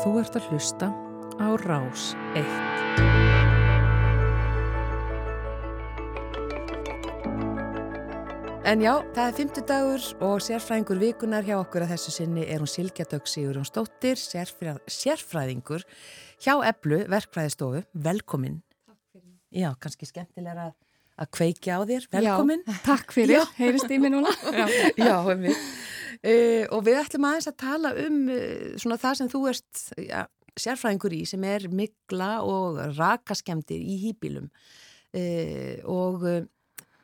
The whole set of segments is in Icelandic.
Þú ert að hlusta á Rás 1. En já, það er fymtudagur og sérfræðingur vikunar hjá okkur að þessu sinni er hún Silkja Dögg Sigurjón Stóttir, sérfræð, sérfræðingur hjá Eblu, verkfræðistofu. Velkomin. Já, kannski skemmtilega að, að kveikja á þér. Velkomin. Já, takk fyrir, heyrist í mig núna. Já, já við. Uh, og við ætlum aðeins að tala um uh, svona það sem þú erst ja, sérfræðingur í sem er mikla og rakaskemdir í hýbílum uh, og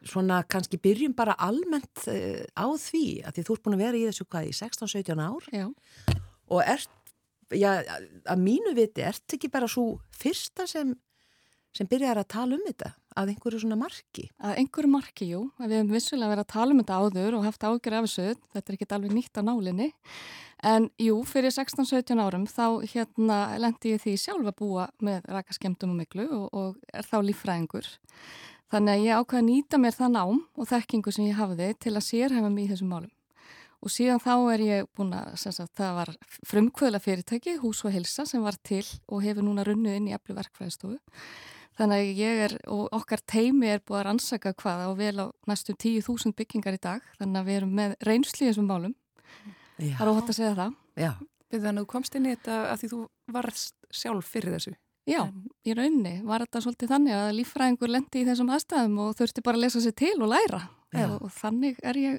svona kannski byrjum bara almennt á því að því þú ert búin að vera í þessu hvað í 16-17 ár? Já. og ert, já, að mínu viti ert ekki bara svo fyrsta sem sem byrjar að tala um þetta að einhverju svona marki? Að einhverju marki, jú. Við hefum vissulega verið að tala um þetta áður og haft ágjör af þessu. Þetta er ekki alveg nýtt á nálinni. En jú, fyrir 16-17 árum þá hérna lendi ég því sjálf að búa með rakaskemdum og miklu og, og er þá líffræðingur. Þannig að ég ákvaði að nýta mér það nám og þekkingu sem ég hafði til að sérhæfa mig í þessum málum. Og síðan þá er ég búin að, sagt, það var frumkvöðla fyrirtæki, Hús og Hilsa, sem var til og hefur núna runnu inn í eflu verkfræðistofu. Þannig að ég er, og okkar teimi er búið að rannsaka hvaða og vel á næstu 10.000 byggingar í dag. Þannig að við erum með reynsli eins og málum. Já. Það er óhætt að segja það. Já. Þannig að þú komst inn í þetta að því þú varst sjálf fyrir þessu. Já, í rauninni var þetta svolítið þannig að líffræðingur lendi í þessum aðstæðum og þurfti bara að lesa sér til og læra. Já. Og þannig er ég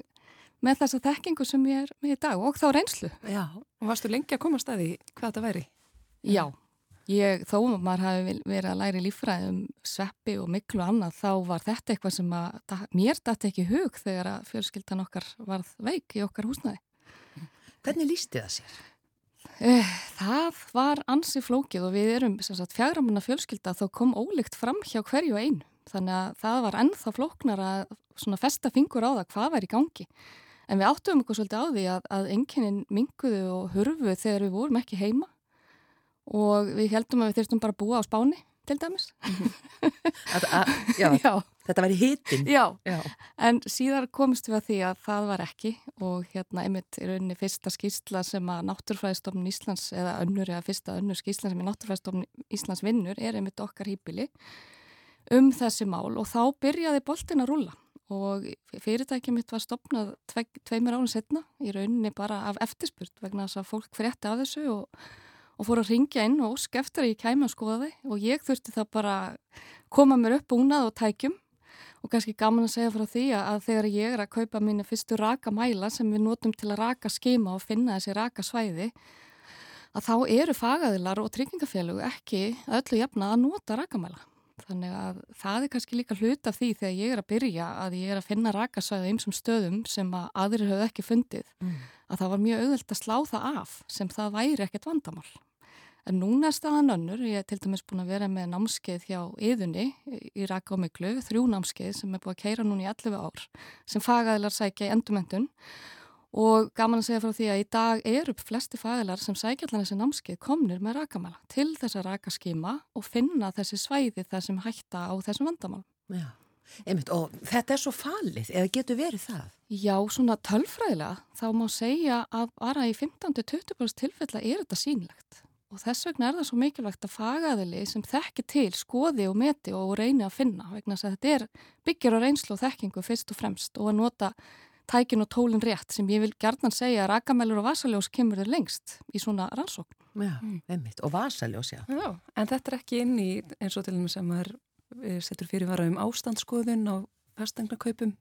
með þessa þekkingu sem ég er með í dag og þá reynslu. Já. Og varstu lengi að koma að staði hvað þetta væri? Já. Ég, þó maður hafi verið að læra líffræði um sveppi og miklu annað, þá var þetta eitthvað sem að, mér dætti ekki hug þegar að fjölskyldan okkar varð veik í okkar húsnaði. Hvernig lísti það sér? Eh, það var ansi flókið og við erum fjagramanna fjölskylda þó kom ólíkt fram hjá hverju einu. Þannig að það var ennþá flóknar að festa fingur á það hvað var í gangi. En við áttum okkur svolítið á því að, að enginin minguðu og hurfu þegar við vorum ekki heima og við heldum að við þurftum bara að búa á spáni til dæmis. Að, að, já, já. Þetta var í hitin já. en síðar komist við að því að það var ekki. Og hérna einmitt er unni fyrsta skýrsla sem að Náttúrfræðistofnun Íslands eða önnur eða fyrsta önnur skýrsla sem er Náttúrfræðistofnun Íslands vinnur er einmitt okkar hýpili um þessi mál. Og þá byrjaði boltin að rúla og fyrirtækið mitt var stopnað tve, tveimur árun setna í rauninni bara af eftirspurt vegna þess að fólk frétti af þessu og og fór að ringja inn og ósk eftir að ég kæmi að skoða þau og ég þurfti það bara koma mér upp únað og tækjum og kannski gaman að segja frá því að þegar ég er að kaupa mínu fyrstu rakamæla sem við notum til að raka skema og finna þessi rakasvæði að þá eru fagadilar og tryggingafélög ekki öllu jafna að nota rakamæla. Þannig að það er kannski líka hlut af því þegar ég er að byrja að ég er að finna rakasvæði einsum stöðum sem að aðrir höfðu ekki fundið mm. að það var mjög auðvilt að slá það af sem það væri ekkert vandamál. En núna er staðan önnur, ég er til dæmis búin að vera með námskeið hjá yðunni í Raka og Miklu, þrjú námskeið sem er búin að keira núna í 11 ár, sem fagæðilar sækja í endumendun og gaman að segja frá því að í dag eru flesti fagæðilar sem sækja allan þessi námskeið komnir með rakamæla til þess að raka skima og finna þessi svæði þar sem hætta á þessum vandamál. Já, einmitt og þetta er svo falið, eða getur verið það? Já, svona tölfræðilega þá má segja að bara í 15-20% tilfella er þetta sínlegt. Og þess vegna er það svo mikilvægt að fagaðili sem þekki til, skoði og meti og reyni að finna vegna að þetta er byggjur og reynslu og þekkingu fyrst og fremst og að nota tækin og tólinn rétt sem ég vil gerðan segja að rakamælur og vasaljós kemur þér lengst í svona rannsókn. Já, mm. einmitt. Og vasaljós, já. Já, en þetta er ekki inn í eins og til og með sem er eh, setur fyrir vara um ástandsskoðun á fastengnaköpum.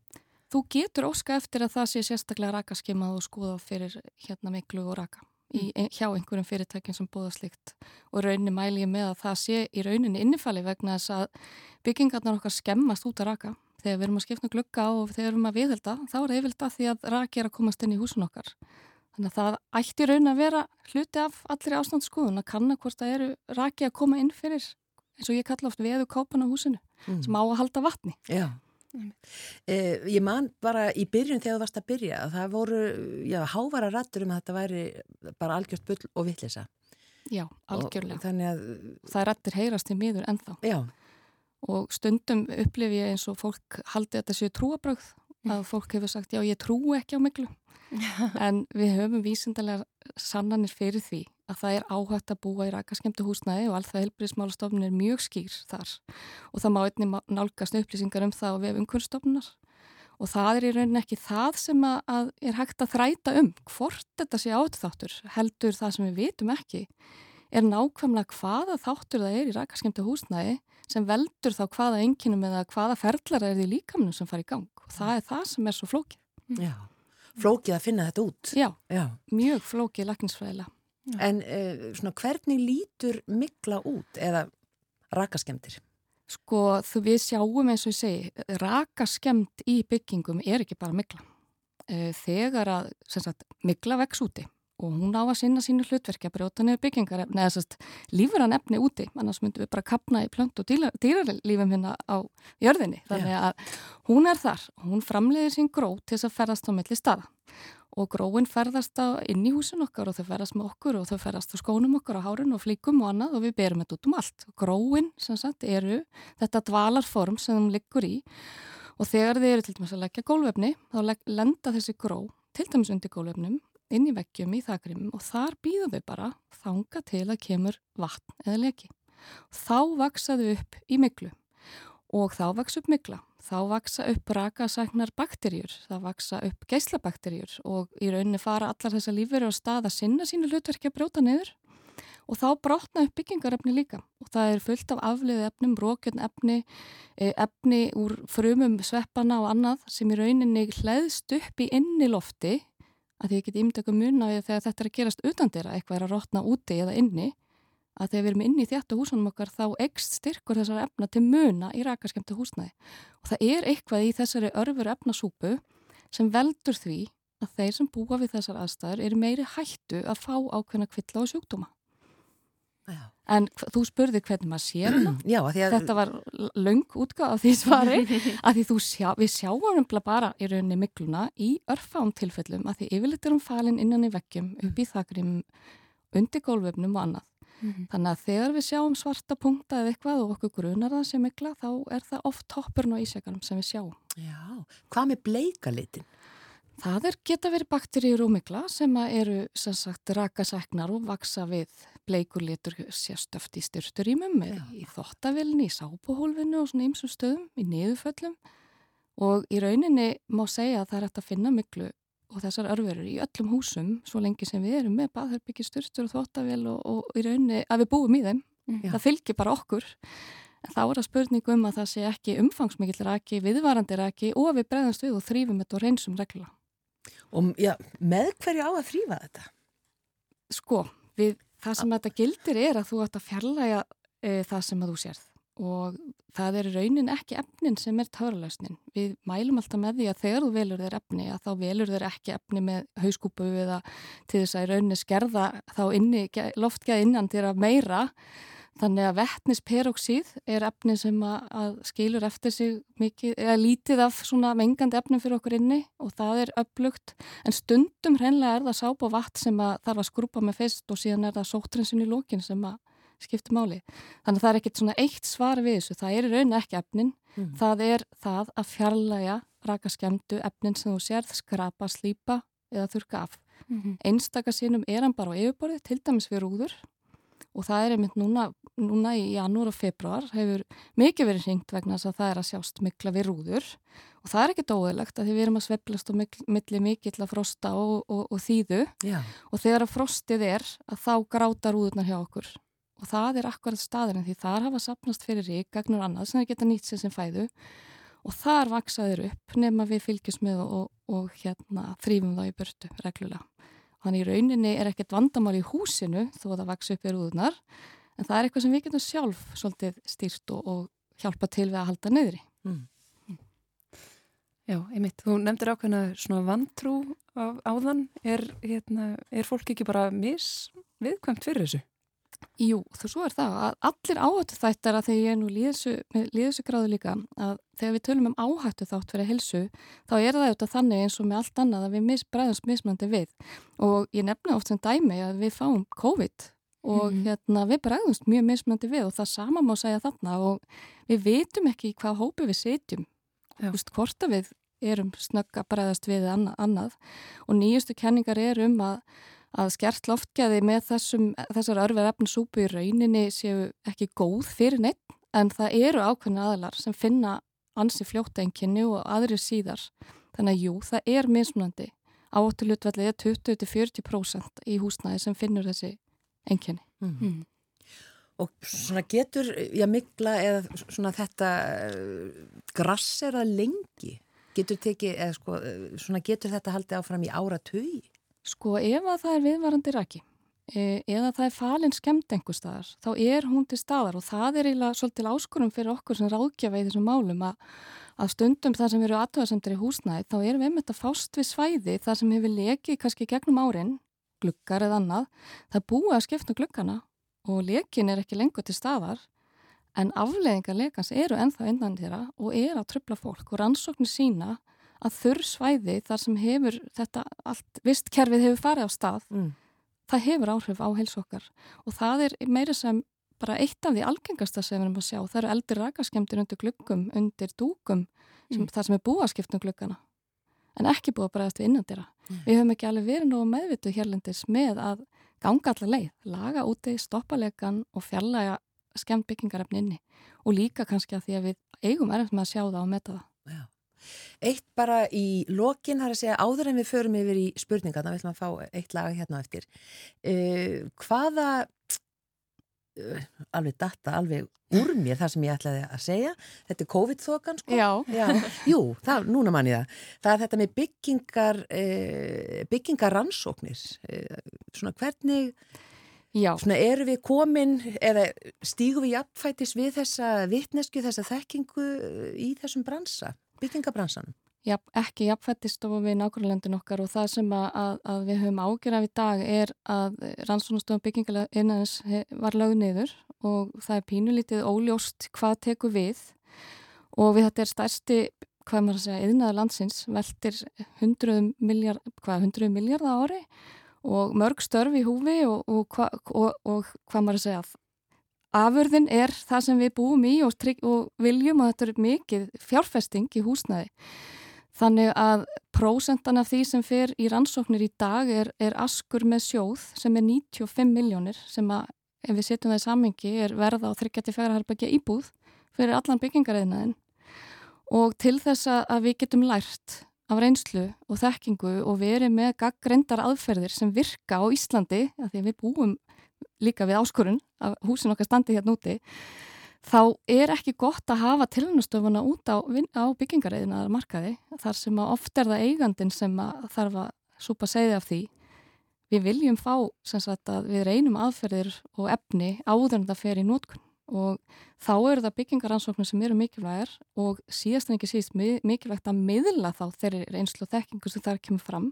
Þú getur óska eftir að það sé sérstaklega rakaskimað og skoða fyrir hérna miklu og raka í, hjá einhverjum fyrirtækjum sem búða slikt og rauninni mæli ég með að það sé í rauninni innifali vegna þess að byggingarnar okkar skemmast út að raka. Þegar við erum að skipna glugga og þegar við erum að viðhelda þá er það yfirlega því að raki er að komast inn í húsun okkar. Þannig að það ætti rauninni að vera hluti af allir ástandsskoðun að kanna hvort það eru raki að koma inn fyrir eins og ég kalla oft veðu kópan á húsinu mm. sem á að halda vatni. Já Eh, ég man bara í byrjun þegar þú varst að byrja að það voru, já, hávara rættur um að þetta væri bara algjört bull og vittlisa. Já, algjörlega. Að það rættir heyrast í miður ennþá. Já. Og stundum upplifi ég eins og fólk haldi þetta séu trúabröð að fólk hefur sagt já, ég trú ekki á miklu. en við höfum vísindarlega sannanir fyrir því að það er áhægt að búa í rakaskemtu húsnæði og alltaf helbriðsmálastofnun er mjög skýr þar og það má einnig nálgast upplýsingar um það og við umhverfstofnunar og það er í rauninni ekki það sem að er hægt að þræta um hvort þetta sé átöðáttur heldur það sem við vitum ekki er nákvæmlega hvaða þáttur það er í rakaskemtu húsnæði sem veldur þá hvaða enginum eða hvaða ferðlar er því líkamnum sem fari í gang og það er það sem er svo flókið. Já, flókið að finna þetta út. Já, Já. mjög flókið lakningsfræðilega. En uh, svona, hvernig lítur mikla út eða rakaskemtir? Sko þú við sjáum eins og ég segi, rakaskemd í byggingum er ekki bara mikla. Uh, þegar að sagt, mikla vex úti og hún á að sinna sínu hlutverki að brjóta niður byggingar neða sérst lífran efni úti annars myndum við bara kapna í plönt og dýrarlífum hérna á jörðinni þannig að hún er þar hún framleiðir sín gró til þess að ferðast á milli staða og gróin ferðast inn í húsin okkar og þau ferðast með okkur og þau ferðast á skónum okkar á hárun og flíkum og annað og við berum þetta út um allt gróin sem sagt eru þetta dvalarform sem þeim liggur í og þegar þið eru til dæmis að leggja gólvefni þá lenda þessi gró til dæmis undir gólvefnum inn í veggjum í þakrimum og þar býðum við bara þanga til að kemur vatn eða leki. Þá vaksaðu upp í miklu og þá vaksa upp mikla. Þá vaksa upp rakasæknar bakterjur, það vaksa upp geislabakterjur og í rauninni fara allar þessa lífverður á stað að sinna sínu hlutverki að brjóta niður. Og þá brotna upp byggingarefni líka. Og það er fullt af aflið efnum, brókjörn efni, e, efni úr frumum sveppana og annað sem í rauninni hlæðst upp í inni lofti. Að því ég get ímdöku mun á því að þetta er að gerast utan dyrra, eitthvað er að rótna úti eða inni, að þegar við erum inni í þjættu húsunum okkar þá ekst styrkur þessar efna til muna í rakaskemtu húsnæði. Og það er eitthvað í þessari örfur efnasúpu sem veldur því að þeir sem búa við þessar aðstæður eru meiri hættu að fá ákveðna kvilla og sjúkdóma. Já. En þú spurði hvernig maður sér hana. Já, að... Þetta var laung útgáð af því svari að því sjá, við sjáum bara í rauninni mikluna í örfám tilfellum að því yfirleitt er hún falin innan í vekkjum upp í þakrim undir gólvefnum og annað. Mm -hmm. Þannig að þegar við sjáum svarta punkta eða eitthvað og okkur grunar það sem mikla þá er það oft toppurn og ísækarum sem við sjáum. Já, hvað með bleikalitin? Það er geta verið bakteríur og mikla sem eru sem sagt rakasæknar og vaksa við bleikur litur sérstöft í styrturímum í þottavilni, í sápuhólfinu og svona ymsum stöðum, í niðurföllum og í rauninni má segja að það er hægt að finna miklu og þessar örverur í öllum húsum svo lengi sem við erum með baðherbyggi styrstur og þottavil og, og í rauninni að við búum í þeim, mm. það fylgir bara okkur en þá er það spurning um að það sé ekki umfangsmikill raki, viðvarandi raki og við bregðumst við og þrýfum þetta og reynsum regla. Og já, með hverju á að þrýfa þetta? Sko, við Það sem þetta gildir er að þú ætti að fjarlæga e, það sem að þú sérð og það er raunin ekki efnin sem er törulegsnin. Við mælum alltaf með því að þegar þú velur þér efni að þá velur þér ekki efni með hauskúpu eða til þess að raunin skerða þá inni, loftgeða innan þér að meira Þannig að vettnisperoxíð er efni sem að, skilur eftir sig mikið, eða lítið af svona mengandi efnum fyrir okkur inni og það er upplugt en stundum hreinlega er það sáp og vatn sem að þarf að skrúpa með fyrst og síðan er það sótrinsin í lókin sem að skipta máli. Þannig að það er ekkert svona eitt svar við þessu, það er í raun ekki efnin, mm. það er það að fjarlæga raka skemdu efnin sem þú sérð, skrapa, slýpa eða þurka af. Mm -hmm. Einstakasinnum er hann bara á yfirborði, til dæmis við rúður og það er einmitt núna, núna í janúar og februar hefur mikið verið hringt vegna þess að það er að sjást mikla við rúður og það er ekkit óeðlegt að því við erum að sveplast og milli mikill að frosta og, og, og þýðu Já. og þegar að frostið er að þá gráta rúðurnar hjá okkur og það er akkurat staðurinn því þar hafa sapnast fyrir rík, gagnur annað sem það geta nýtt sér sem fæðu og þar vaksaður upp nema við fylgjum með og, og hérna þrýfum þá í burtu reglulega. Þannig í rauninni er ekkert vandamál í húsinu þó að það vaks upp í rúðunar en það er eitthvað sem við getum sjálf svolítið stýrt og, og hjálpa til við að halda neyðri. Mm. Mm. Já, einmitt. Þú nefndir ákveðna svona vantrú á, áðan. Er, hérna, er fólk ekki bara misviðkvæmt fyrir þessu? Jú, þú svo er það að allir áhættu þættar að þegar ég er nú líðsugráðu gráðu líka að þegar við tölum um áhættu þátt fyrir helsu þá er það auðvitað þannig eins og með allt annað að við mis, bregðumst mismandi við. Og ég nefna oft sem dæmi að við fáum COVID og mm hérna við bregðumst mjög mismandi við og það sama má segja þarna og við vitum ekki hvað hópi við setjum, Vist, hvort að við erum snögg að bregðast við annað. Og nýjustu kenningar er um að að skert loftgæði með þessum, þessar örfið efnisúpu í rauninni séu ekki góð fyrir neitt en það eru ákveðna aðlar sem finna ansi fljóta enginni og aðri síðar. Þannig að jú, það er mismunandi. Áttilutvelli er 20-40% í húsnæði sem finnur þessi enginni. Mm. Mm. Og svona getur, já mikla eða svona þetta grass er að lengi, getur, teki, eða, sko, uh, getur þetta haldið áfram í ára tögi? Sko ef að það er viðvarandi raki e, eða það er falin skemmt einhver staðar, þá er hún til staðar og það er eiginlega svolítil áskurum fyrir okkur sem ráðgjafa í þessum málum að, að stundum það sem eru aðtöðasendur í húsnæði, þá erum við með þetta fást við svæði það sem hefur lekið kannski gegnum árin, glukkar eða annað, það búið að skipta glukkana og lekin er ekki lengur til staðar en afleðingar lekans eru ennþá innan þeirra og er að tröfla fólk og rannsóknir sína að þurr svæði þar sem hefur þetta allt, vistkerfið hefur farið á stað mm það hefur áhrif á heilsokkar og það er meira sem bara eitt af því algengasta sem við erum að sjá. Það eru eldir rakaskemdir undir glukkum, undir dúkum, sem, mm. það sem er búið að skipta um glukkana en ekki búið að bregðast við innandira. Mm. Við höfum ekki alveg verið nógu meðvitu hérlendis með að ganga allar leið, laga úti, stoppa lekan og fjallaga skemmt byggingarefni inni og líka kannski að því að við eigum erfitt með að sjá það og meta það. Já. Eitt bara í lokin, er að segja áður en við förum yfir í spurninga, þannig að við ætlum að fá eitt lag hérna eftir. Uh, hvaða, uh, alveg data, alveg úr mér það sem ég ætlaði að segja, þetta er COVID-þokan sko? Já. Já. Jú, það, núna mann ég það. Það er þetta með byggingar, uh, byggingarrannsóknir, svona hvernig... Já. Svona eru við komin eða stígu við jafnfætis við þessa vittnesku, þessa þekkingu í þessum bransa? Byggingabransanum? Já, ekki jafnfættist og við nákvæmlandin okkar og það sem að, að, að við höfum ágjörðað í dag er að rannsónastofn byggingalega innanins var lögð niður og það er pínulítið óljóst hvað teku við og við þetta er stærsti, hvað maður að segja, yðnaða landsins veldir 100 miljard, hvað, 100 miljard ári og mörg störf í húfi og, og, og, og hvað maður að segja, Afurðin er það sem við búum í og, og viljum og þetta er mikið fjárfesting í húsnæði. Þannig að prósentan af því sem fer í rannsóknir í dag er, er askur með sjóð sem er 95 miljónir sem að ef við setjum það í samengi er verða á 34 herrbækja íbúð fyrir allan byggingareðinaðin og til þess að við getum lært af reynslu og þekkingu og verið með gaggrindar aðferðir sem virka á Íslandi, að því við búum líka við áskorun að húsin okkar standi hérna úti þá er ekki gott að hafa tilhörnustöfuna út á, á byggingareiðina að markaði þar sem oft er það eigandin sem að þarf að súpa segði af því. Við viljum fá sagt, við reynum aðferðir og efni áður en það fer í nótkunn og þá eru það byggingaransóknir sem eru mikilvægir og síðast en ekki síðast mikilvægt að miðla þá þeirri reynslu og þekkingu sem þar kemur fram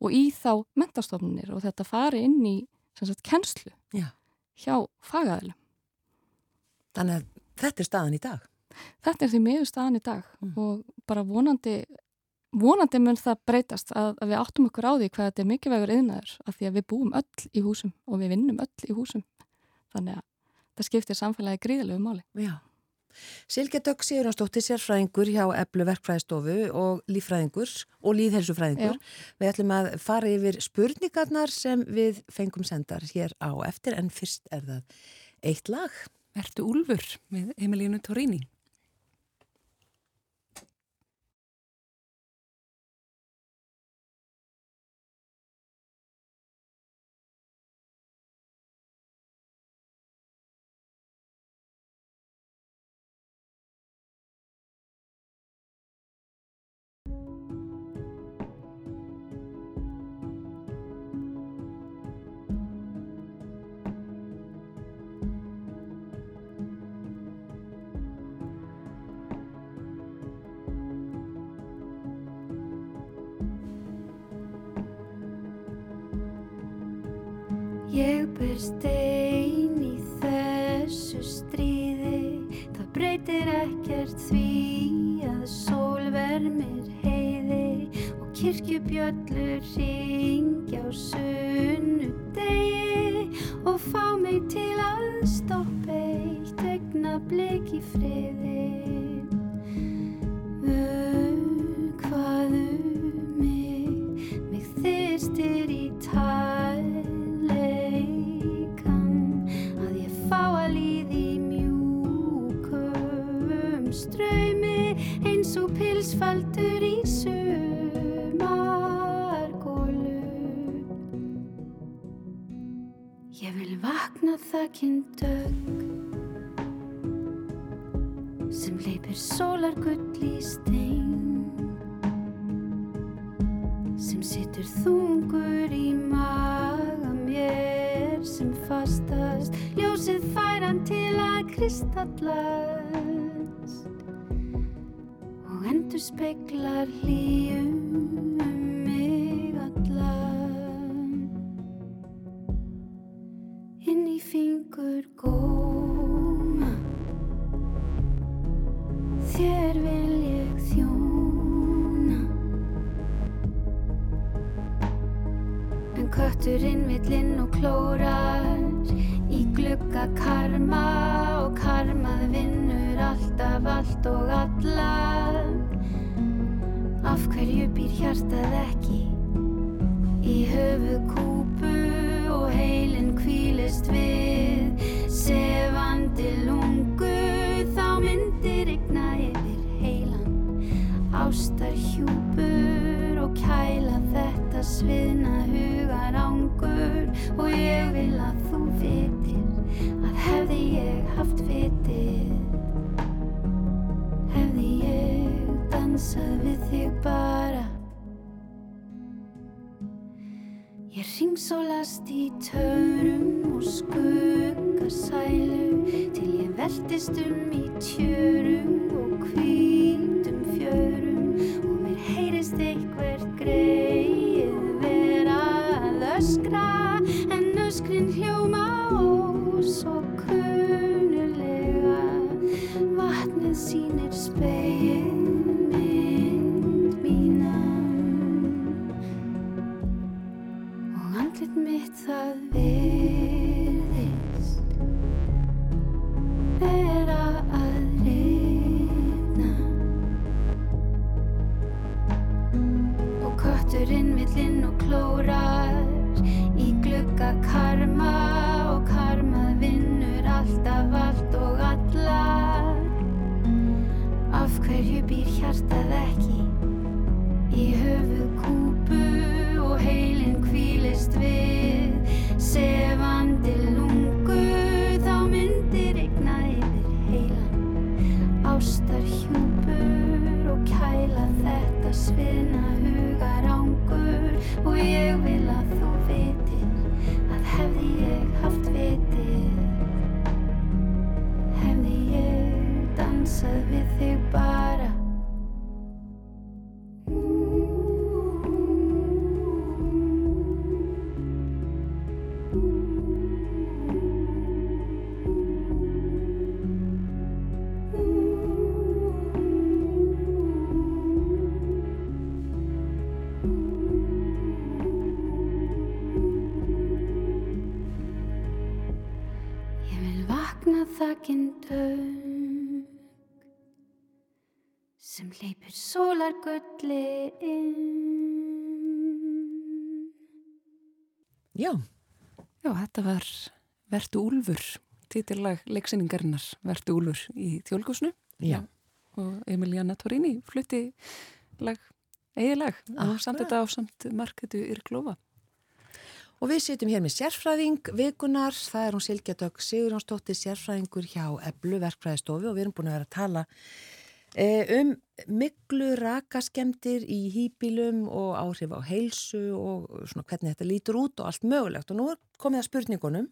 og í þá mentastofnunir og þetta fari inn í sagt, kennslu Já. hjá fagæðilum. Þannig að þetta er staðan í dag? Þetta er því miður staðan í dag mm. og bara vonandi, vonandi mun það breytast að, að við áttum okkur á því hvað þetta er mikilvægur yðnaður af því að við búum öll í húsum og við vinnum öll í húsum. Þannig að það skiptir samfélagi gríðilegu máli. Já. Silke Dögg Sigurðansdóttir sérfræðingur hjá Eblu verkfræðistofu og lífræðingur og líðhelsufræðingur. Já. Við ætlum að fara yfir spurningarnar sem við fengum sendar hér á eftir en fyrst er það eitt lag. Ertu Úlfur með Emilínu Torini? Pilsfaldur í sumargólu Ég vil vakna þakkinn dög sem leipir sólar gull í stein sem situr þungur í maga mér sem fastast. Ljósið færan til að kristallast gladly. Og ég vil að þú vitir að hefði ég haft vitið hefði ég dansað við þig bara. Ég ringsólast í törum og skuggasælu til ég veltist um í tjörum og hvítum sem hleypir sólargulli inn. Já, Já, þetta var Vertu Úlfur, títillag leiksýningarinnar Vertu Úlfur í þjólkusnu já. og Emiliana Torini flutti lag, eigilag og samt þetta á samt marketu Yrklófa. Og við sitjum hér með sérfræðing vikunar, það er hún Silkja Dögg Sigurjónsdóttir, sérfræðingur hjá Eblu verkfræðistofu og við erum búin að vera að tala um miklu rakaskemdir í hýbílum og áhrif á heilsu og svona hvernig þetta lítur út og allt mögulegt. Og nú er komið að spurningunum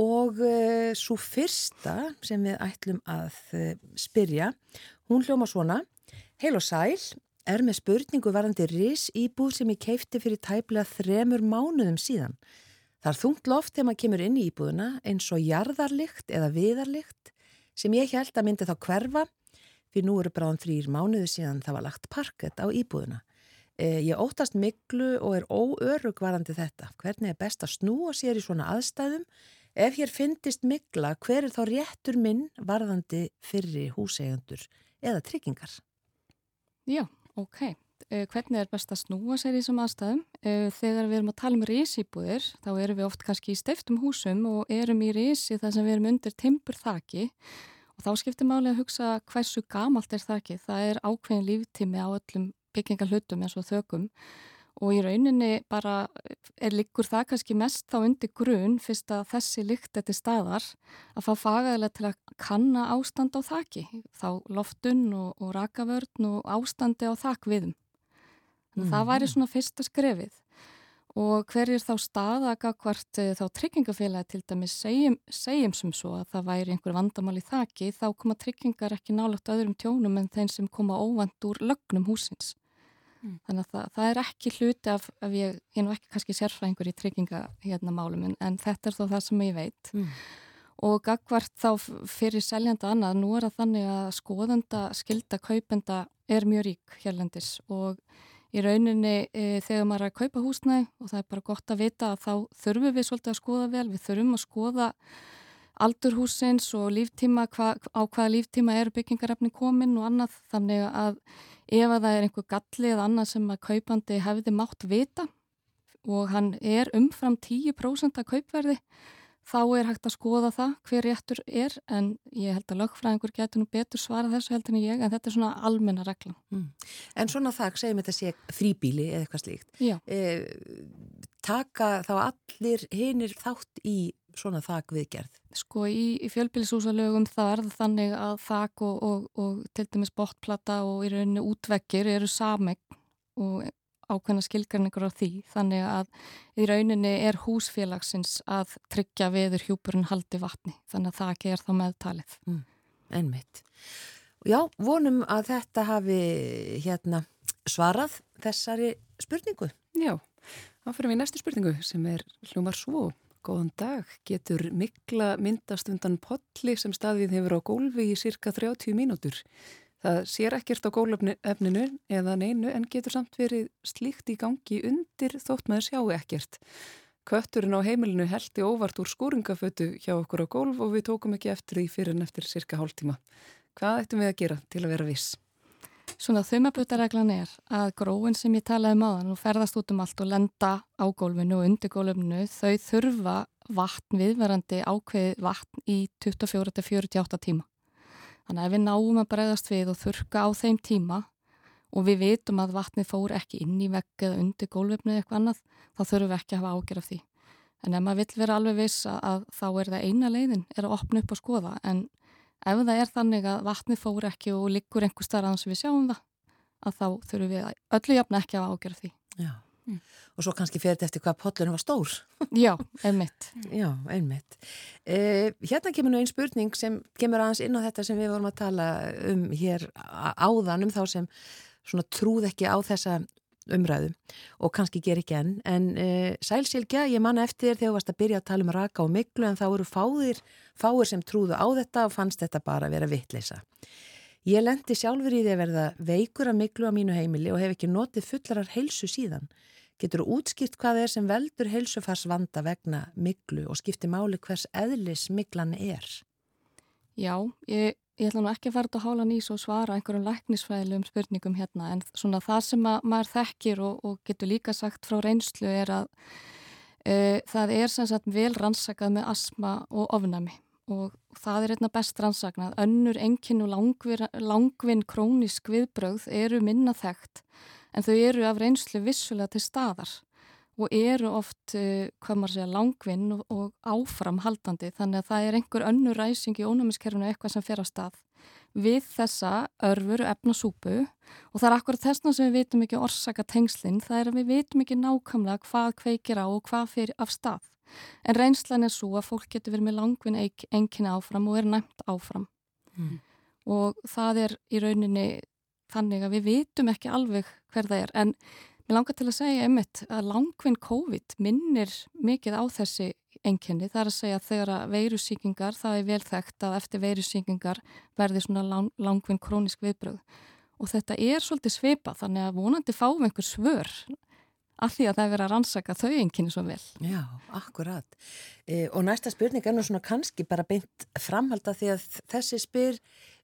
og eh, svo fyrsta sem við ætlum að eh, spyrja, hún hljóma svona, heil og sæl, er með spurningu varandi ris íbúð sem ég keipti fyrir tæplega þremur mánuðum síðan. Það er þungt loft þegar maður kemur inn í íbúðuna eins og jarðarlikt eða viðarlikt sem ég held að myndi þá hverfa fyrir nú eru bráðum þrýr mánuðu síðan það var lagt parkett á íbúðuna. Eh, ég óttast miklu og er óörug varandi þetta. Hvernig er best að snúa sér í svona aðstæðum? Ef hér fyndist mikla, hver er þá réttur minn varðandi fyrri húsegundur eða tryggingar? Já, ok. Eh, Hvernig er best að snúa sér í þessum aðstæðum? Eh, Þegar við erum að tala um risýbúðir, þá erum við oft kannski í steiftum húsum og erum í risi þar sem við erum undir timpur þaki Og þá skiptir máli að hugsa hversu gamalt er það ekki. Það er ákveðin líftími á öllum byggingar hlutum eins og þökum og í rauninni bara er líkur það kannski mest þá undir grun fyrst að þessi líkt þetta staðar að fá fagaðilega til að kanna ástand á þakki. Þá loftun og, og rakavörn og ástandi á þakviðum. Mm. Það væri mhm. svona fyrsta skrefið og hver er þá staða hvort eh, þá tryggingafélagi til dæmis segjum, segjum sem svo að það væri einhver vandamál í þakki þá koma tryggingar ekki nálagt öðrum tjónum en þeim sem koma óvand úr lögnum húsins. Mm. Þannig að það, það er ekki hluti af, af ég, ég er nú ekki kannski sérfræðingur í trygginga hérna málum en, þetta er þó það sem ég veit. Mm. Og gagvart þá fyrir seljanda annað, nú er það þannig að skoðanda, skilda, kaupenda er mjög rík hérlendis og í rauninni e, þegar maður er að kaupa húsnæði og það er bara gott að vita að þá þurfum við svolítið að skoða vel, við þurfum að skoða aldurhúsins og líftíma, hva, á hvaða líftíma eru byggingarefni komin og annað þannig að ef að það er einhver galli eða annað sem að kaupandi hefði mátt vita og hann er umfram 10% af kaupverði þá er hægt að skoða það hver réttur er en ég held að lögfræðingur getur nú betur svara þessu heldur en ég en þetta er svona almenna regla. Mm. En svona það, segjum þetta sé fríbíli eða eitthvað slíkt. Eh, taka þá allir hinnir þátt í svona þak viðgerð? Sko í, í fjölbílisúsalögum það er það þannig að þak og, og, og til dæmis botplata og í rauninni útvekkir eru samegn og ákveðna skilgarningur á því þannig að í rauninni er húsfélagsins að tryggja veður hjúpurinn haldi vatni þannig að það ekki er þá meðtalið. Mm, Ennmitt. Já, vonum að þetta hafi hérna svarað þessari spurningu. Já, þá fyrir við í næstu spurningu sem er hljómar svo. Góðan dag, getur mikla myndast undan potli sem staðið hefur á gólfi í cirka 30 mínútur. Það sér ekkert á gólefninu eða neinu en getur samt verið slíkt í gangi undir þótt maður sjáu ekkert. Kötturinn á heimilinu heldi óvart úr skúringafötu hjá okkur á gólf og við tókum ekki eftir því fyrir en eftir cirka hálftíma. Hvað ættum við að gera til að vera viss? Svona þumabutareglan er að gróin sem ég talaði um aðan og ferðast út um allt og lenda á gólfinu og undir gólfinu þau þurfa vatn viðverandi ákveð vatn í 24-48 tíma. Þannig að við náum að bregðast við og þurka á þeim tíma og við vitum að vatnið fór ekki inn í vegg eða undir gólvefni eða eitthvað annað, þá þurfum við ekki að hafa ágjör af því. En ef maður vill vera alveg viss að þá er það eina leiðin, er að opna upp og skoða. En ef það er þannig að vatnið fór ekki og liggur einhver starf að við sjáum það, að þá þurfum við öllu jafn ekki að hafa ágjör af því. Já. Mm. Og svo kannski fyrir þetta eftir hvað pollunum var stór. Já, einmitt. Já, einmitt. Eh, hérna kemur nú einn spurning sem kemur aðeins inn á þetta sem við vorum að tala um hér áðan um þá sem svona trúð ekki á þessa umræðu og kannski ger ekki enn. En eh, sælsilkja, ég manna eftir þegar þú varst að byrja að tala um raka og miklu en þá eru fáðir, fáir sem trúðu á þetta og fannst þetta bara að vera vittleisa. Ég lendi sjálfur í því að verða veikur að miklu á mínu heimili og hef ekki notið fullarar heilsu síðan. Getur þú útskipt hvað er sem veldur heilsufarsvanda vegna miklu og skipti máli hvers eðlis miklan er? Já, ég, ég ætla nú ekki að fara þetta að hála nýs og svara einhverjum læknisfræðilegum spurningum hérna en svona það sem maður þekkir og, og getur líka sagt frá reynslu er að e, það er sem sagt vel rannsakað með asma og ofnami og það er einna best rannsaknað. Önnur, engin og langvinn krónisk viðbröð eru minna þekkt en þau eru af reynslu vissulega til staðar og eru oft, uh, hvað maður segja, langvinn og, og áframhaldandi þannig að það er einhver önnu ræsing í ónumiskerfinu eitthvað sem fer á stað við þessa örfur efnasúpu og það er akkurat þessna sem við vitum ekki orsaka tengslinn, það er að við vitum ekki nákvæmlega hvað kveikir á og hvað fyrir af stað. En reynslan er svo að fólk getur verið með langvinn einkinni áfram og er næmt áfram mm. og það er í rauninni þannig að við vitum ekki alveg hver það er en mér langar til að segja einmitt að langvinn COVID minnir mikið á þessi enginni það er að segja að þegar að veirusíkingar það er vel þekkt að eftir veirusíkingar verði svona lang, langvinn krónisk viðbröð og þetta er svolítið svipa þannig að vonandi fáum einhver svör af því að það er verið að rannsaka þau enginni svo vel. Já, akkurat. E, og næsta spurning er nú svona kannski bara beint framhalda því að þessi spyr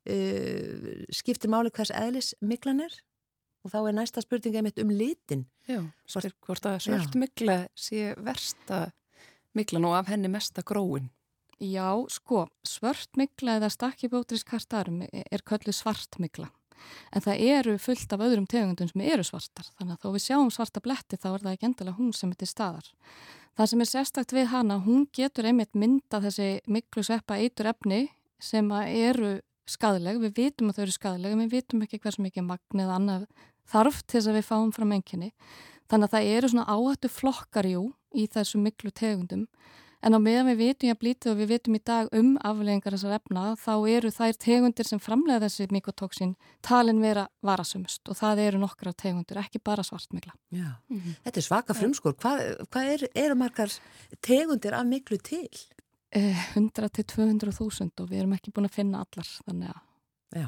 uh, skiptir máli hvers eðlis miklan er og þá er næsta spurninga einmitt um litin Já, hvort, hvort að svört mikla sé versta miklan og af henni mesta gróin Já, sko, svörtmikla eða stakkibótriskartarum er köllu svartmikla. En það eru fullt af öðrum tegundum sem eru svartar. Þannig að þó við sjáum svarta bletti þá er það ekki endilega hún sem er til staðar. Það sem er sérstakt við hana, hún getur einmitt mynda þessi miklu sveppa eitur efni sem eru skadleg. Við vitum að þau eru skadleg en við vitum ekki hversu mikið magn eða annað þarf til þess að við fáum fram enginni. Þannig að það eru svona áhættu flokkarjú í þessu miklu tegundum En á meðan við vitum ég að blítið og við vitum í dag um afleggingar þessar efna þá eru þær tegundir sem framlega þessi mikotóksin talin vera varasumst og það eru nokkra tegundir, ekki bara svartmikla. Já, mm -hmm. þetta er svaka frumskór. Hvað, hvað er, eru margar tegundir af miklu til? Eh, 100 til 200.000 og við erum ekki búin að finna allar. Þannig að... Já,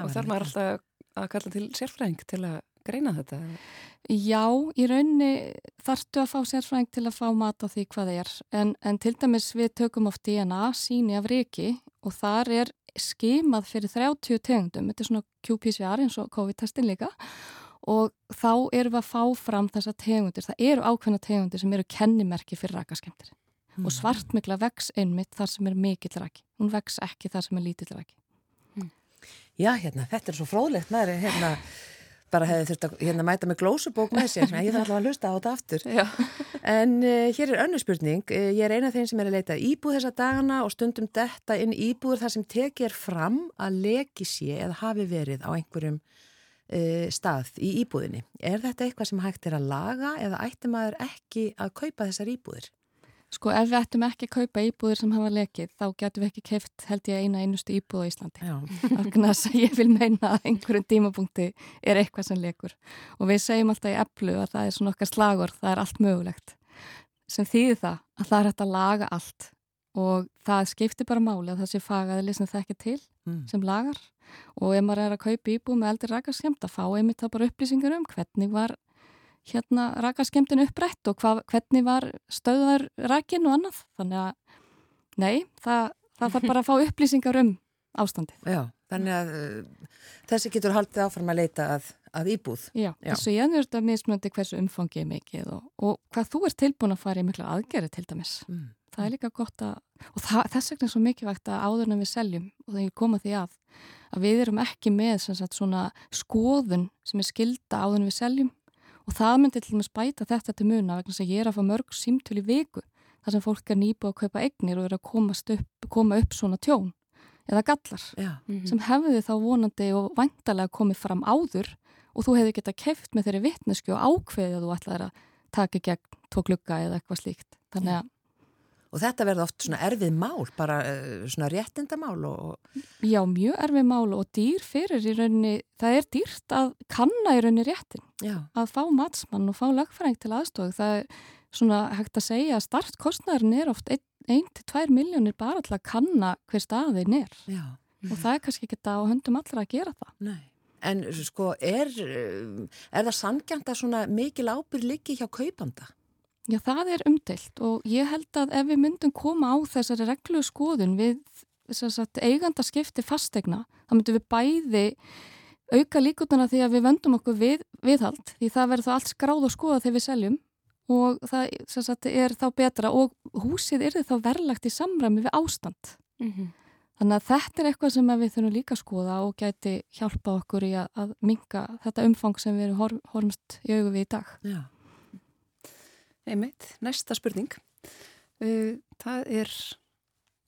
og þarf maður alltaf að kalla til sérfræðing til að greina þetta? Já, í rauninni þartu að fá sérfræðing til að fá mat á því hvað það er. En, en til dæmis við tökum oft DNA síni af reiki og þar er skimað fyrir 30 tegundum, þetta er svona QPCR eins og COVID-testin líka. Og þá erum við að fá fram þessa tegundir, það eru ákveðna tegundir sem eru kennimerki fyrir rakaskemtir mm. og svartmikla vex einmitt þar sem er mikill raki, hún vex ekki þar sem er lítill raki. Mm. Já, hérna, þetta er svo fróðlegt, maður hérna bara hefði þurft að hérna, mæta með glósubók með sér, ég þarf alltaf að hlusta á þetta aftur. Já. En uh, hér er önnu spurning, uh, ég er eina af þeim sem er að leita íbúð þessa dagana og stundum detta inn íbúður þar sem tekir fram að leki sé eða hafi verið á einhverjum uh, stað í íbúðinni. Er þetta eitthvað sem hægt er að laga eða ætti maður ekki að kaupa þessar íbúður? Sko ef við ættum ekki að kaupa íbúðir sem hafa lekið þá getum við ekki keift held ég eina einustu íbúð á Íslandi. Þannig að ég vil meina að einhverjum tímapunkti er eitthvað sem lekur. Og við segjum alltaf í eplu að það er svona okkar slagur, það er allt mögulegt. Sem þýðir það að það er hægt að laga allt og það skiptir bara máli að það sé fagaðili sem það ekki til mm. sem lagar. Og ef maður er að kaupa íbúð með eldir rækarskemmt að fá einmitt það bara upplýsingar um hvernig var hérna rakaskemtin upprætt og hva, hvernig var stöðar rakin og annað. Þannig að, nei, það, það þarf bara að fá upplýsingar um ástandið. Já, þannig að uh, þessi getur haldið áfram að leita að, að íbúð. Já, Já. þessu ég er þetta mismunandi hversu umfangið mikið og, og hvað þú ert tilbúin að fara í mikla aðgerði til dæmis. Mm. Það er líka gott að, og það, þess vegna er svo mikilvægt að áður en við seljum og þegar koma því að, að við erum ekki með sagt, svona skoðun sem er skilda áður en við seljum og það myndi til dæmis bæta þetta til muna vegna sem ég er að fá mörg símtöl í viku þar sem fólk er nýbúið að kaupa egnir og er að upp, koma upp svona tjón eða gallar Já. Mhm. sem hefði þá vonandi og vantarlega komið fram áður og þú hefði gett að keft með þeirri vittnesku og ákveðið að þú ætlaði að taka gegn tvo klukka eða eitthvað slíkt þannig að Og þetta verður oft svona erfið mál, bara uh, svona réttindamál og... Já, mjög erfið mál og dýr fyrir í rauninni, það er dýrt að kanna í rauninni réttin. Já. Að fá matsmann og fá lagfræng til aðstofið. Það er svona hægt að segja að startkostnæðurinn er oft 1-2 miljónir bara til að kanna hver staðin er. Já. Og það er kannski ekki þetta á höndum allra að gera það. Nei. En sko, er, er það sangjant að svona mikil ábyrg liggi hjá kaupanda? Já, það er umdelt og ég held að ef við myndum koma á þessari reglu skoðun við sagt, eiganda skipti fastegna, þá myndum við bæði auka líkotuna því að við vendum okkur við, viðhald því það verður þá allt skráð og skoða þegar við seljum og það sagt, er þá betra og húsið er þá verðlagt í samræmi við ástand. Mm -hmm. Þannig að þetta er eitthvað sem við þurfum líka að skoða og gæti hjálpa okkur í að, að minga þetta umfang sem við erum horfumst í augu við í dag. Já. Einmitt, næsta spurning. Uh, það er,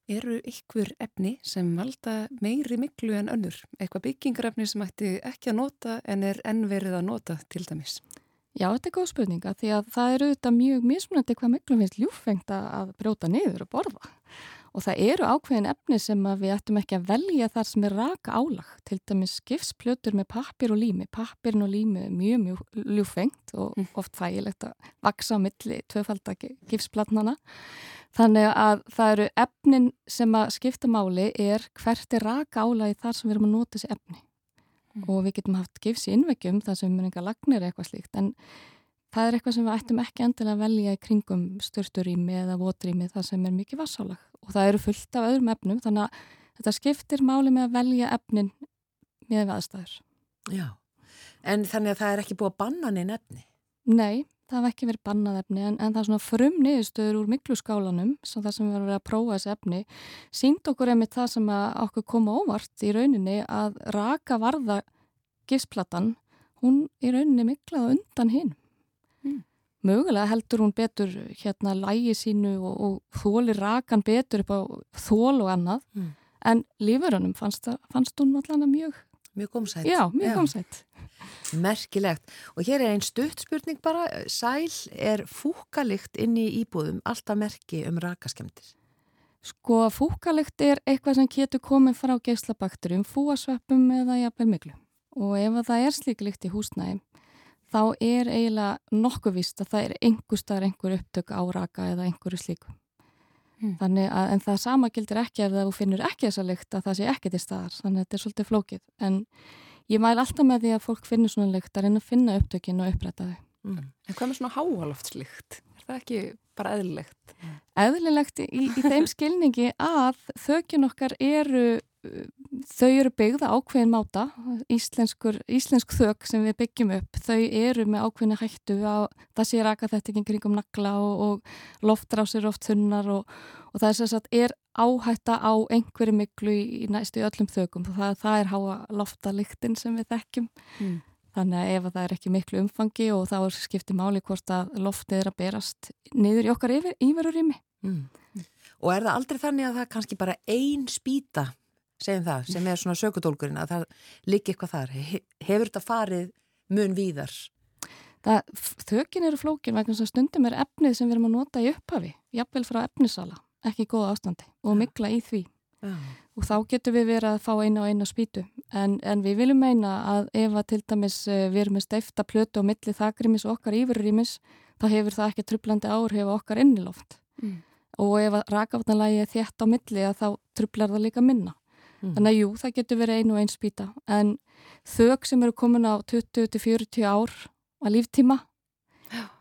eru ykkur efni sem valda meiri miklu en önnur? Eitthvað byggingarefni sem ætti ekki að nota en er ennverið að nota til dæmis? Já, þetta er góð spurninga því að það eru auðvitað mjög mismunandi hvað miklu finnst ljúfengt að brjóta niður og borða. Og það eru ákveðin efni sem við ættum ekki að velja þar sem er raka álag. Til dæmis gifsplötur með pappir og lími. Pappirin og lími er mjög mjög ljúfengt og mm. oft fægilegt að vaksa á milli tvöfaldagi gifsplatnana. Þannig að það eru efnin sem að skipta máli er hvert er raka álagi þar sem við erum að nota þessi efni. Mm. Og við getum haft gifs í innvegjum þar sem erum enga lagnir eitthvað slíkt. En það er eitthvað sem við ættum ekki endilega að velja í kringum störturými eða votrými þar sem er mikið vassálag og það eru fullt af öðrum efnum þannig að þetta skiptir máli með að velja efnin með aðstæður. Já, en þannig að það er ekki búið að banna neina efni? Nei, það hef ekki verið bannað efni en, en það er svona frum niðurstöður úr miklu skálanum sem það sem við varum að prófa þessi efni sínd okkur einmitt það sem okkur koma óvart í rauninni að raka varða gifsplatan hún í rauninni miklaða undan hinn. Mögulega heldur hún betur hérna lægi sínu og, og þóli rakan betur upp á þól og annað mm. en lífurunum fannst, fannst hún allan að mjög Mjög gómsætt. Já, mjög gómsætt. Merkilegt. Og hér er einn stutt spurning bara. Sæl er fúkalikt inn í íbúðum alltaf merki um rakaskemtir? Sko, fúkalikt er eitthvað sem getur komið frá geyslabakterum, fúasveppum eða jafnvel miklu. Og ef það er slíklikt í húsnæði, þá er eiginlega nokkuð vist að það er einhver staðar einhver upptök á raka eða einhverju slíku. Mm. Að, en það sama gildir ekki ef þú finnur ekki þessa lykt að það sé ekki til staðar, þannig að þetta er svolítið flókið. En ég mæl alltaf með því að fólk finnur svona lykt að reyna að finna upptökin og uppræta þau. Mm. En hvað með svona háaloftslykt? Er það ekki bara eðlilegt? Eðlilegt í, í þeim skilningi að þökin okkar eru þau eru byggða ákveðin máta íslensk þök sem við byggjum upp þau eru með ákveðin hættu að það sé raka þetta ekki kringum nagla og, og loftrásir oft þunnar og, og það er sérstaklega er áhætta á einhverju miklu í, í næstu öllum þökum það, það er háa loftaliktin sem við þekkjum mm. þannig að ef það er ekki miklu umfangi og þá skiptir máli hvort að loftið er að berast niður í okkar yfir, yfirurými mm. Og er það aldrei þannig að það kannski bara ein spýta segjum það, sem er svona sökudólkurinn að það líki eitthvað þar. Hefur þetta farið mun víðar? Það, þökin eru flókin vegna þess að stundum er efnið sem við erum að nota í upphafi, jafnvel frá efnisala ekki í góða ástandi og mikla í því. Ja. og þá getur við verið að fá eina og eina spýtu. En, en við viljum meina að ef að til dæmis eh, við erum með steifta plötu og milli þakrimis og okkar yfirrýmis þá hefur það ekki trublandi áhrif okkar inniloft. Mm. og ef að rakavatnalagi er þétt á milli þá trublar það líka minna Mm. Þannig að jú, það getur verið einu og einn spýta en þög sem eru komin á 20-40 ár að líftíma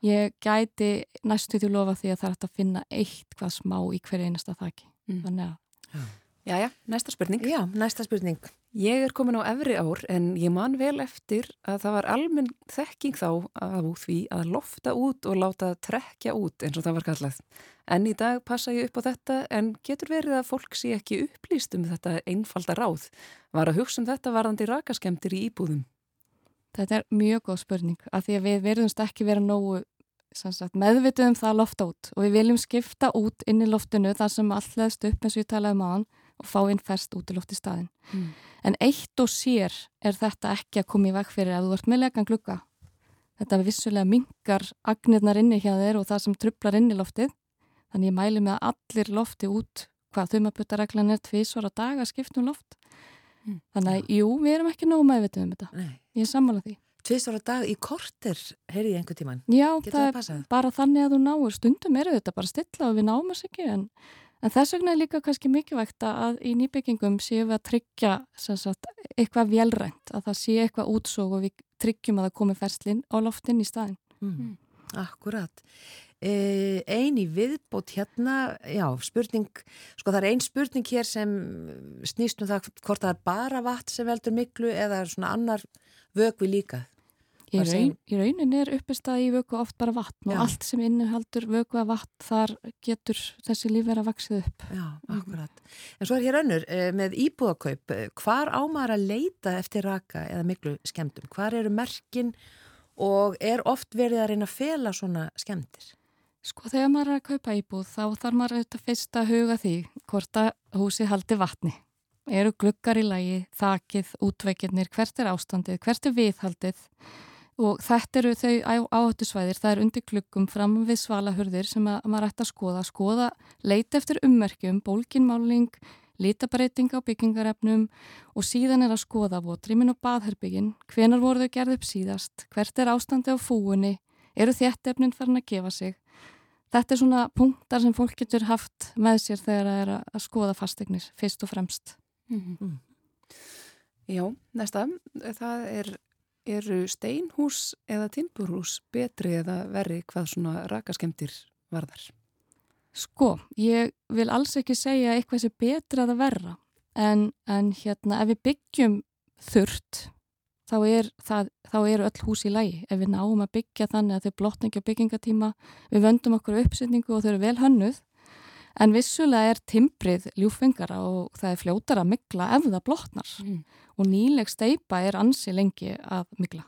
ég gæti næstu til lofa því að það er að finna eitt hvað smá í hverju einasta þakki mm. þannig að Já, já, næsta spurning. Já, næsta spurning. Ég er komin á efri ár en ég man vel eftir að það var almenn þekking þá af því að lofta út og láta trekja út eins og það var kallað. En í dag passa ég upp á þetta en getur verið að fólk sé ekki upplýst um þetta einfalda ráð. Var að hugsa um þetta varðandi rakaskemtir í íbúðum? Þetta er mjög góð spurning að því að við verðumst ekki vera nógu sagt, meðvituð um það að lofta út og við viljum skipta út inn í loftinu þar sem allast upp eins og ég talaði um aðan og fá inn fest út í staðin. Mm. En eitt og sér er þetta ekki að koma í veg fyrir að þú ert með legan glukka. Þetta vissulega mingar agnirnar inni hjá þér og það sem trublar inn í loftið. Þannig ég mæli með að allir lofti út hvað þumabuttareglan er tvísvara dag að skiptum loft. Mm. Þannig að jú, við erum ekki nógu meðvituð um þetta. Nei. Ég er sammálað því. Tvísvara dag í korter, heyrði ég einhver tíman. Já, Getur það er bara þannig að þú náur. Stundum eru þetta bara stilla og við náum þess ekki en En þess vegna er líka kannski mikilvægt að í nýbyggingum séum við að tryggja sagt, eitthvað velrænt, að það sé eitthvað útsók og við tryggjum að það komi ferslinn á loftin í staðin. Mm. Mm. Akkurat. E, ein í viðbót hérna, já, spurning, sko það er ein spurning hér sem snýst um það hvort það er bara vatn sem veldur miklu eða er svona annar vögvi líka. Í, raun, í raunin er uppistað í vöku oft bara vatn Já. og allt sem innihaldur vöku að vatn þar getur þessi lífverð að vaksið upp. Já, akkurat. En svo er hér önnur eh, með íbúðakaup, eh, hvar ámar að leita eftir raka eða miklu skemmtum? Hvar eru merkin og er oft verið að reyna að fela svona skemmtir? Sko þegar maður er að kaupa íbúð þá þarf maður auðvitað fyrst að huga því hvort að húsi haldi vatni. Eru glukkar í lagi, þakið, útveikirnir, hvert er ástandið, hvert er viðhaldið og þetta eru þau áhættusvæðir, það er undir klukkum fram við svalahurðir sem að, maður ætti að skoða, skoða, leita eftir ummerkjum, bólkinmáling, litabreiting á byggingarefnum og síðan er að skoða votrimin og baðherbyggin, hvenar voru þau gerð upp síðast, hvert er ástandi á fúunni, eru þéttefnin farin að gefa sig. Þetta er svona punktar sem fólk getur haft með sér þegar það er að skoða fastegnir, fyrst og fremst. Mm -hmm. Já, næsta, það er eru steinhús eða timburhús betri eða verri hvað svona rakaskemtir varðar? Sko, ég vil alls ekki segja eitthvað sem betra eða verra en, en hérna ef við byggjum þurrt þá, er það, þá eru öll hús í lægi. Ef við náum að byggja þannig að þau blotna ekki á byggingatíma, við vöndum okkur uppsetningu og þau eru vel hönnuð, en vissulega er timbrið ljúfengara og það er fljótar að mikla ef það blotnar Mm. og nýleg steipa er ansi lengi að mikla.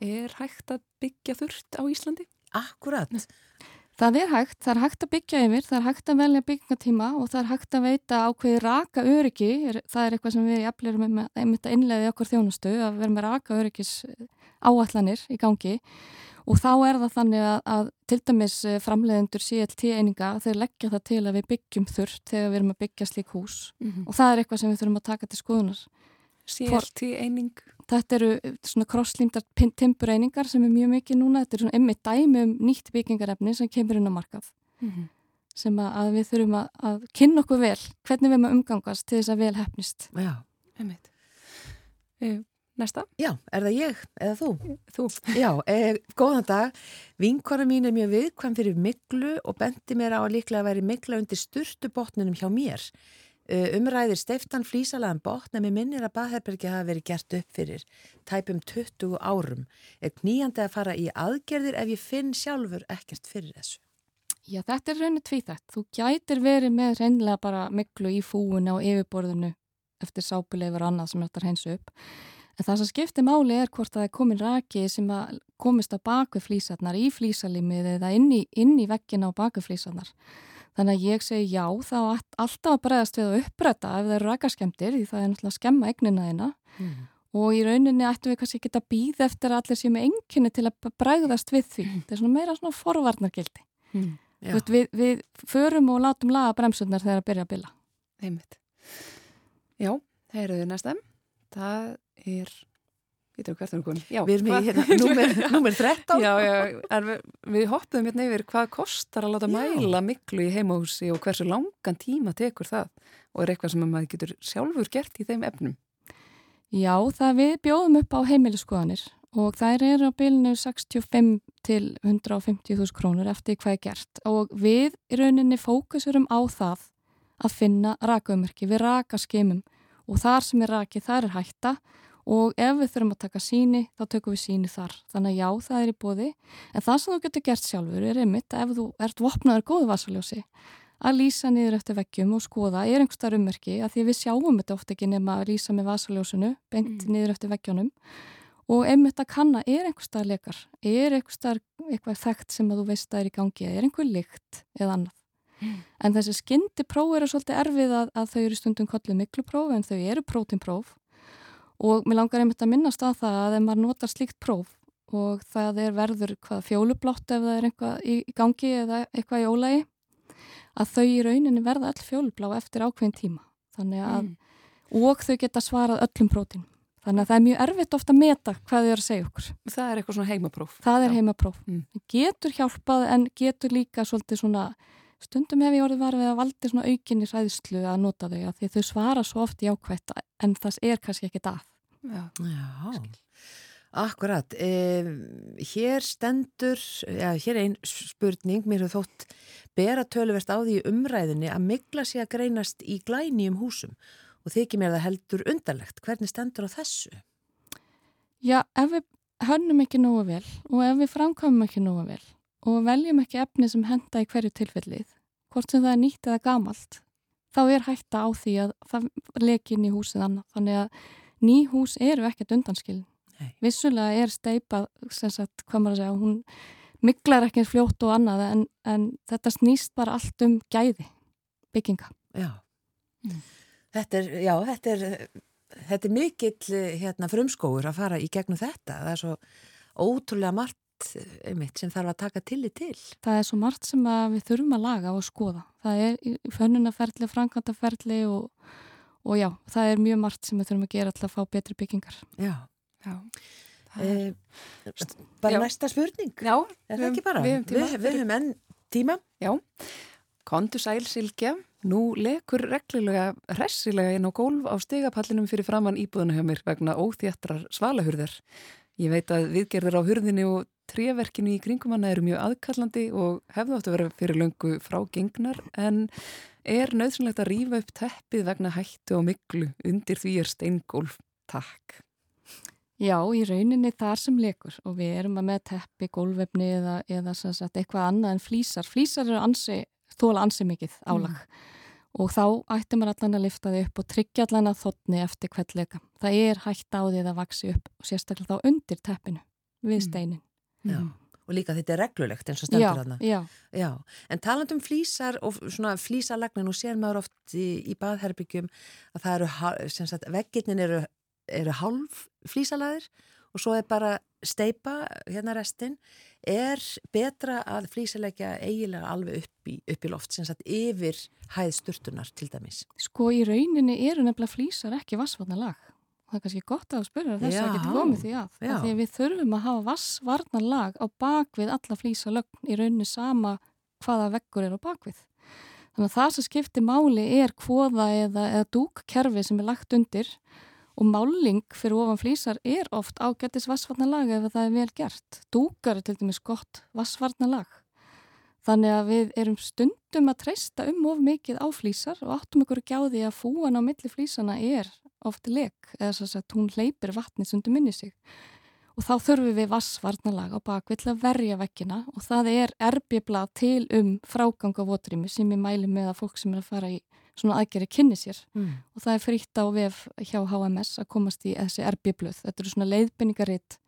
Er hægt að byggja þurft á Íslandi? Akkurat. Það er hægt, það er hægt að byggja yfir, það er hægt að velja byggingatíma og það er hægt að veita ákveði raka öryggi, er, það er eitthvað sem við jafnlega með einmitt að innleiði okkur þjónustu, að vera með raka öryggis áallanir í gangi og þá er það þannig að, að til dæmis eh, framleiðendur CLT eininga, þeir leggja það til að við byggjum þurft þegar við erum að byggja slík hús Mm -hmm. og það er eitthvað sem við þurfum að taka til skoðunar. CLT eining? Þetta eru eh, svona krosslýmdar timbureiningar sem er mjög mikið núna, þetta er svona einmitt dæmi um nýtt byggingarefni sem kemur inn á markað Mm -hmm. sem að, að við þurfum að, að kynna okkur vel hvernig við erum að umgangast til þess að vel hefnist. Já. Einmitt. Næsta? Já, er það ég eða þú? Þú. Já, eh, góðan dag. Vinkona mín er mjög viðkvæm fyrir miklu og bendi mér á að líklega að veri mikla undir sturtu botninum hjá mér. Uh, umræðir steiftan flísalaðan botn en mér minnir að baðherbergi hafa verið gert upp fyrir tæpum 20 árum. Er knýjandi að fara í aðgerðir ef ég finn sjálfur ekkert fyrir þessu? Já, þetta er rauninu tvíþætt. Þú gætir verið með reynlega bara miklu í fúinu og yfirborðinu eftir sápuleifur og annað sem þetta hreinsu upp. En það sem skiptir máli er hvort það er komin raki sem að komist á baku flísarnar í flísalimið eða inn í, inn í veggina á baku flísarnar. Þannig að ég segi já, þá alltaf að bregðast við að uppræta ef það eru rakaskemdir því það er náttúrulega að skemma eignina þeina Mm. og í rauninni ættum við kannski ekki að býða eftir allir séu með enginni til að bregðast við því. Það er svona meira svona forvarnargildi. Mm. Já. Veist, við, við förum og látum laga bremsurnar þegar að byrja að bila. Einmitt. Já, það þau næsta. Það er, við er erum í hérna, númer, númer 13. Já, já, við, við hoppuðum hérna yfir hvað kostar að láta Já. mæla miklu í heimahúsi og hversu langan tíma tekur það og er eitthvað sem maður getur sjálfur gert í þeim efnum. Já, það við bjóðum upp á heimilisskoðanir og þær eru á bylnu 65 til 150.000 krónur eftir hvað er gert og við í rauninni fókusurum á það að finna rakaummerki, við rakaskimum og þar sem er raki þar er hætta. Og ef við þurfum að taka síni þá tökum við síni þar. Þannig að já, það er í bóði en það sem þú getur gert sjálfur er einmitt ef þú ert vopnaður góðu vasaljósi að lýsa niður eftir veggjum og skoða er einhversta ummerki? Að því við sjáum þetta oft ekki nema að lýsa með vasaljósinu beint Mm. niður eftir veggjónum og einmitt að kanna er einhversta lekar? Er einhversta eitthvað þekkt sem að þú veist að er í gangi? Eða er einhver lykt eða annað en þessi skyndi próf eru svolítið erfið að, að þau eru stundum kollið miklu próf en þau eru prótinpróf og mér langar einmitt að minnast á það að ef maður notar slíkt próf og það er verður hvað fjólublátt ef það er eitthvað í, gangi eða eitthvað í ólægi að þau í rauninni verða öll fjólublá eftir ákveðin tíma þannig að, Mm. og þau geta svarað öllum prótín þannig að það er mjög erfitt ofta að meta hvað þau eru að segja okkur Það er eitthvað svona heimapróf. það er Já. heimapróf Mm. getur hjálpað en getur líka svolítið svona stundum hef ég orðið varfið að valdi svona aukinni ræðslu að nota þau að því þau svara svo oft jákvætt en það er kannski ekki það Já. Já, akkurat. E, hér stendur, já, hér er einn spurning, mér hefur þótt bera töluvert á því í umræðinni að mikla sé að greinast í glænýjum húsum og þykir mér það heldur undarlegt. Hvernig stendur á þessu? Já, ef við hönnum ekki nógu vel og ef við framkvæmum ekki nógu vel og veljum ekki efni sem henda í hverju tilfellið, hvort sem það er nýtt eða gamalt, þá er hætta á því að það leki inn í húsið annað. Þannig að ný hús eru ekkert undanskilin. Nei. Vissulega er steipa, sem sagt, hvað maður að segja, hún miklar ekki fljótt og annað en, en þetta snýst bara allt um gæði bygginga. Já. Mm. Þetta er, já, þetta er, þetta er mikill hérna, frumskóur að fara í gegnum þetta. Það er svo ótrúlega margt einmitt, sem þarf að taka tillit til. Það er svo margt sem við þurfum að laga og skoða. Það er fönnunaferli, framkvæmtaferli og, og já, það er mjög margt sem við þurfum að gera til að fá betri byggingar. Já. Já. Er- E, bara Já. næsta spurning. Já, Er það ekki bara? Við höfum tíma. Við, höfum enn tíma. Kondu sæl Silkja, nú lekur reglulega hressilega inn á gólf á stegapallinum fyrir framann íbúðuna hjá mér vegna óþjættrar svalahurðar. Ég veit að viðgerðir á hurðinni og tréverkinu í kringum hana eru mjög aðkallandi og hefðu átt að vera fyrir löngu frágengnar en er nöðsynlegt að rífa upp teppið vegna hættu og miklu undir því er steingólf. Takk. Já, í rauninni þar sem lekur og við erum að með teppi, gólvefni eða, eða sagt, eitthvað annað en flýsar. Flýsar eru ansi, þóla ansi mikið álag mm. Og þá ættum maður allan að lifta þau upp og tryggja allan að þotni eftir hvert leka. Það er hægt á því að vaksi upp og sérstaklega þá undir teppinu við mm. steinin. Mm. Já, og líka þetta er reglulegt eins og stendur þarna. Já, já. En taland um flýsar og svona flýsalagnin og sér maður oft í, í baðherbyggjum að það eru, sem sagt, veggirnin eru eru hálf flísalaðir og svo er bara steipa hérna restin er betra að flísalegja eiginlega alveg upp í, upp í loft sem sagt yfir hæð sturtunar til dæmis. Sko í rauninni eru nefnilega flísar ekki vassvarna lag það er kannski gott að spyrja þess að geta komið því að því að við þurfum að hafa vassvarna lag á bakvið alla flísalögn í rauninni sama hvaða veggur er á bakvið. Þannig að það sem skiptir máli er hvoða eða, eða dúkkerfi sem er lagt undir og máling fyrir ofan flýsar er oft ágættis vassvarnalag ef það er vel gert. Dúkar er til dæmis gott vassvarnalag. Þannig að við erum stundum að treysta um of mikið á flýsar og áttum ykkur ekki á því að fúan á milli flýsana er ofti lek eða svo að hún leipir vatni stundum inn í sig. Og þá þurfum við vassvarnalag á bakvill að verja vekkina og það er erbjöblað til um frágang á votrými sem ég mæli með að fólk sem er að fara í svona aðgeri kynni sér mm. og það er fritt á vef hjá HMS að komast í þessi RB-blöð. Þetta eru svona leiðbynningaritt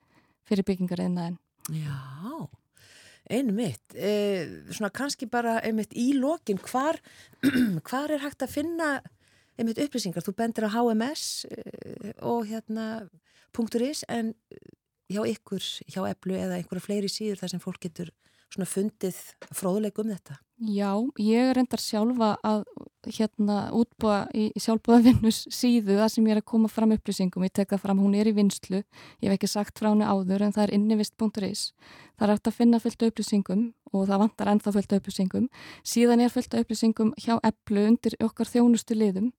fyrir byggingariðnaðin. Já, einu mitt. E, svona kannski bara einmitt í lokin, hvar, hvar er hægt að finna einmitt upplýsingar? Þú bendir á HMS e, og hérna punktur is en hjá ykkur, hjá Eblu eða einhverja fleiri síður þar sem fólk getur svona fundið fróðuleik um þetta? Já, ég er endar sjálfa að hérna útbúa í sjálfbúðavinnus síðu það sem ég er að koma fram upplýsingum, ég tek það fram, hún er í vinslu, ég hef ekki sagt frá henni áður en það er innivist.is, það er hægt að finna fullt upplýsingum og það vantar ennþá fullt upplýsingum, síðan er fullt upplýsingum hjá Eblu undir okkar þjónustu liðum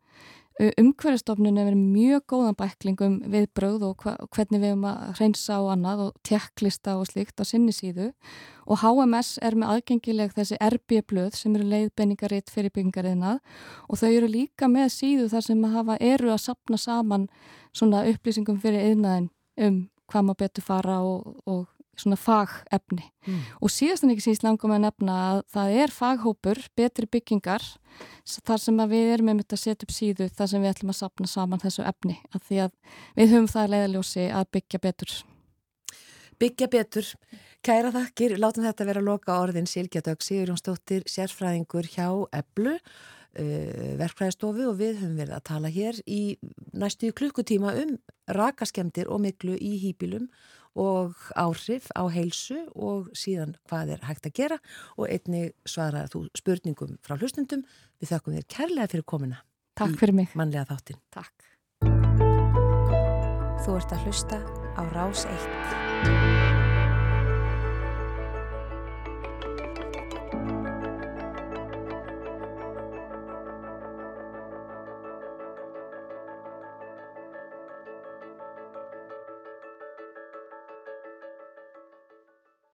Umhverjastofnun er verið mjög góðan bæklingum við bröð og hvernig við erum að hreinsa og annað og tjekklista og slíkt á sinni síðu. Og HMS er með aðgengileg þessi RB-blöð sem eru leiðbenningaritt fyrir byggingariðnað. Og þau eru líka með síðu þar sem hafa eru að sapna saman svona upplýsingum fyrir yðnaðin um hvað maður betur fara og, og svona fagefni. Mm. og síðast en ekki síðast langum að nefna að það er faghópur, betri byggingar þar sem við erum með mitt að setja upp síðu þar sem við ætlum að sapna saman þessu efni að því að við höfum það leiðaljósi að byggja betur. Byggja betur, kæra þakkir látum þetta vera að loka orðin Silgjadögg Sigurjónsdóttir, sérfræðingur hjá Eblu uh, verkfræðistofu og við höfum verið að tala hér í næstu klukkutíma um rakaskemdir og miklu í hýpilum og áhrif á heilsu og síðan hvað er hægt að gera og einni svara þú spurningum frá hlustundum. Við þakkum þér kærlega fyrir komina. Takk fyrir mig. Mannlega þáttin. Takk. Þú ert að hlusta á Rás 1.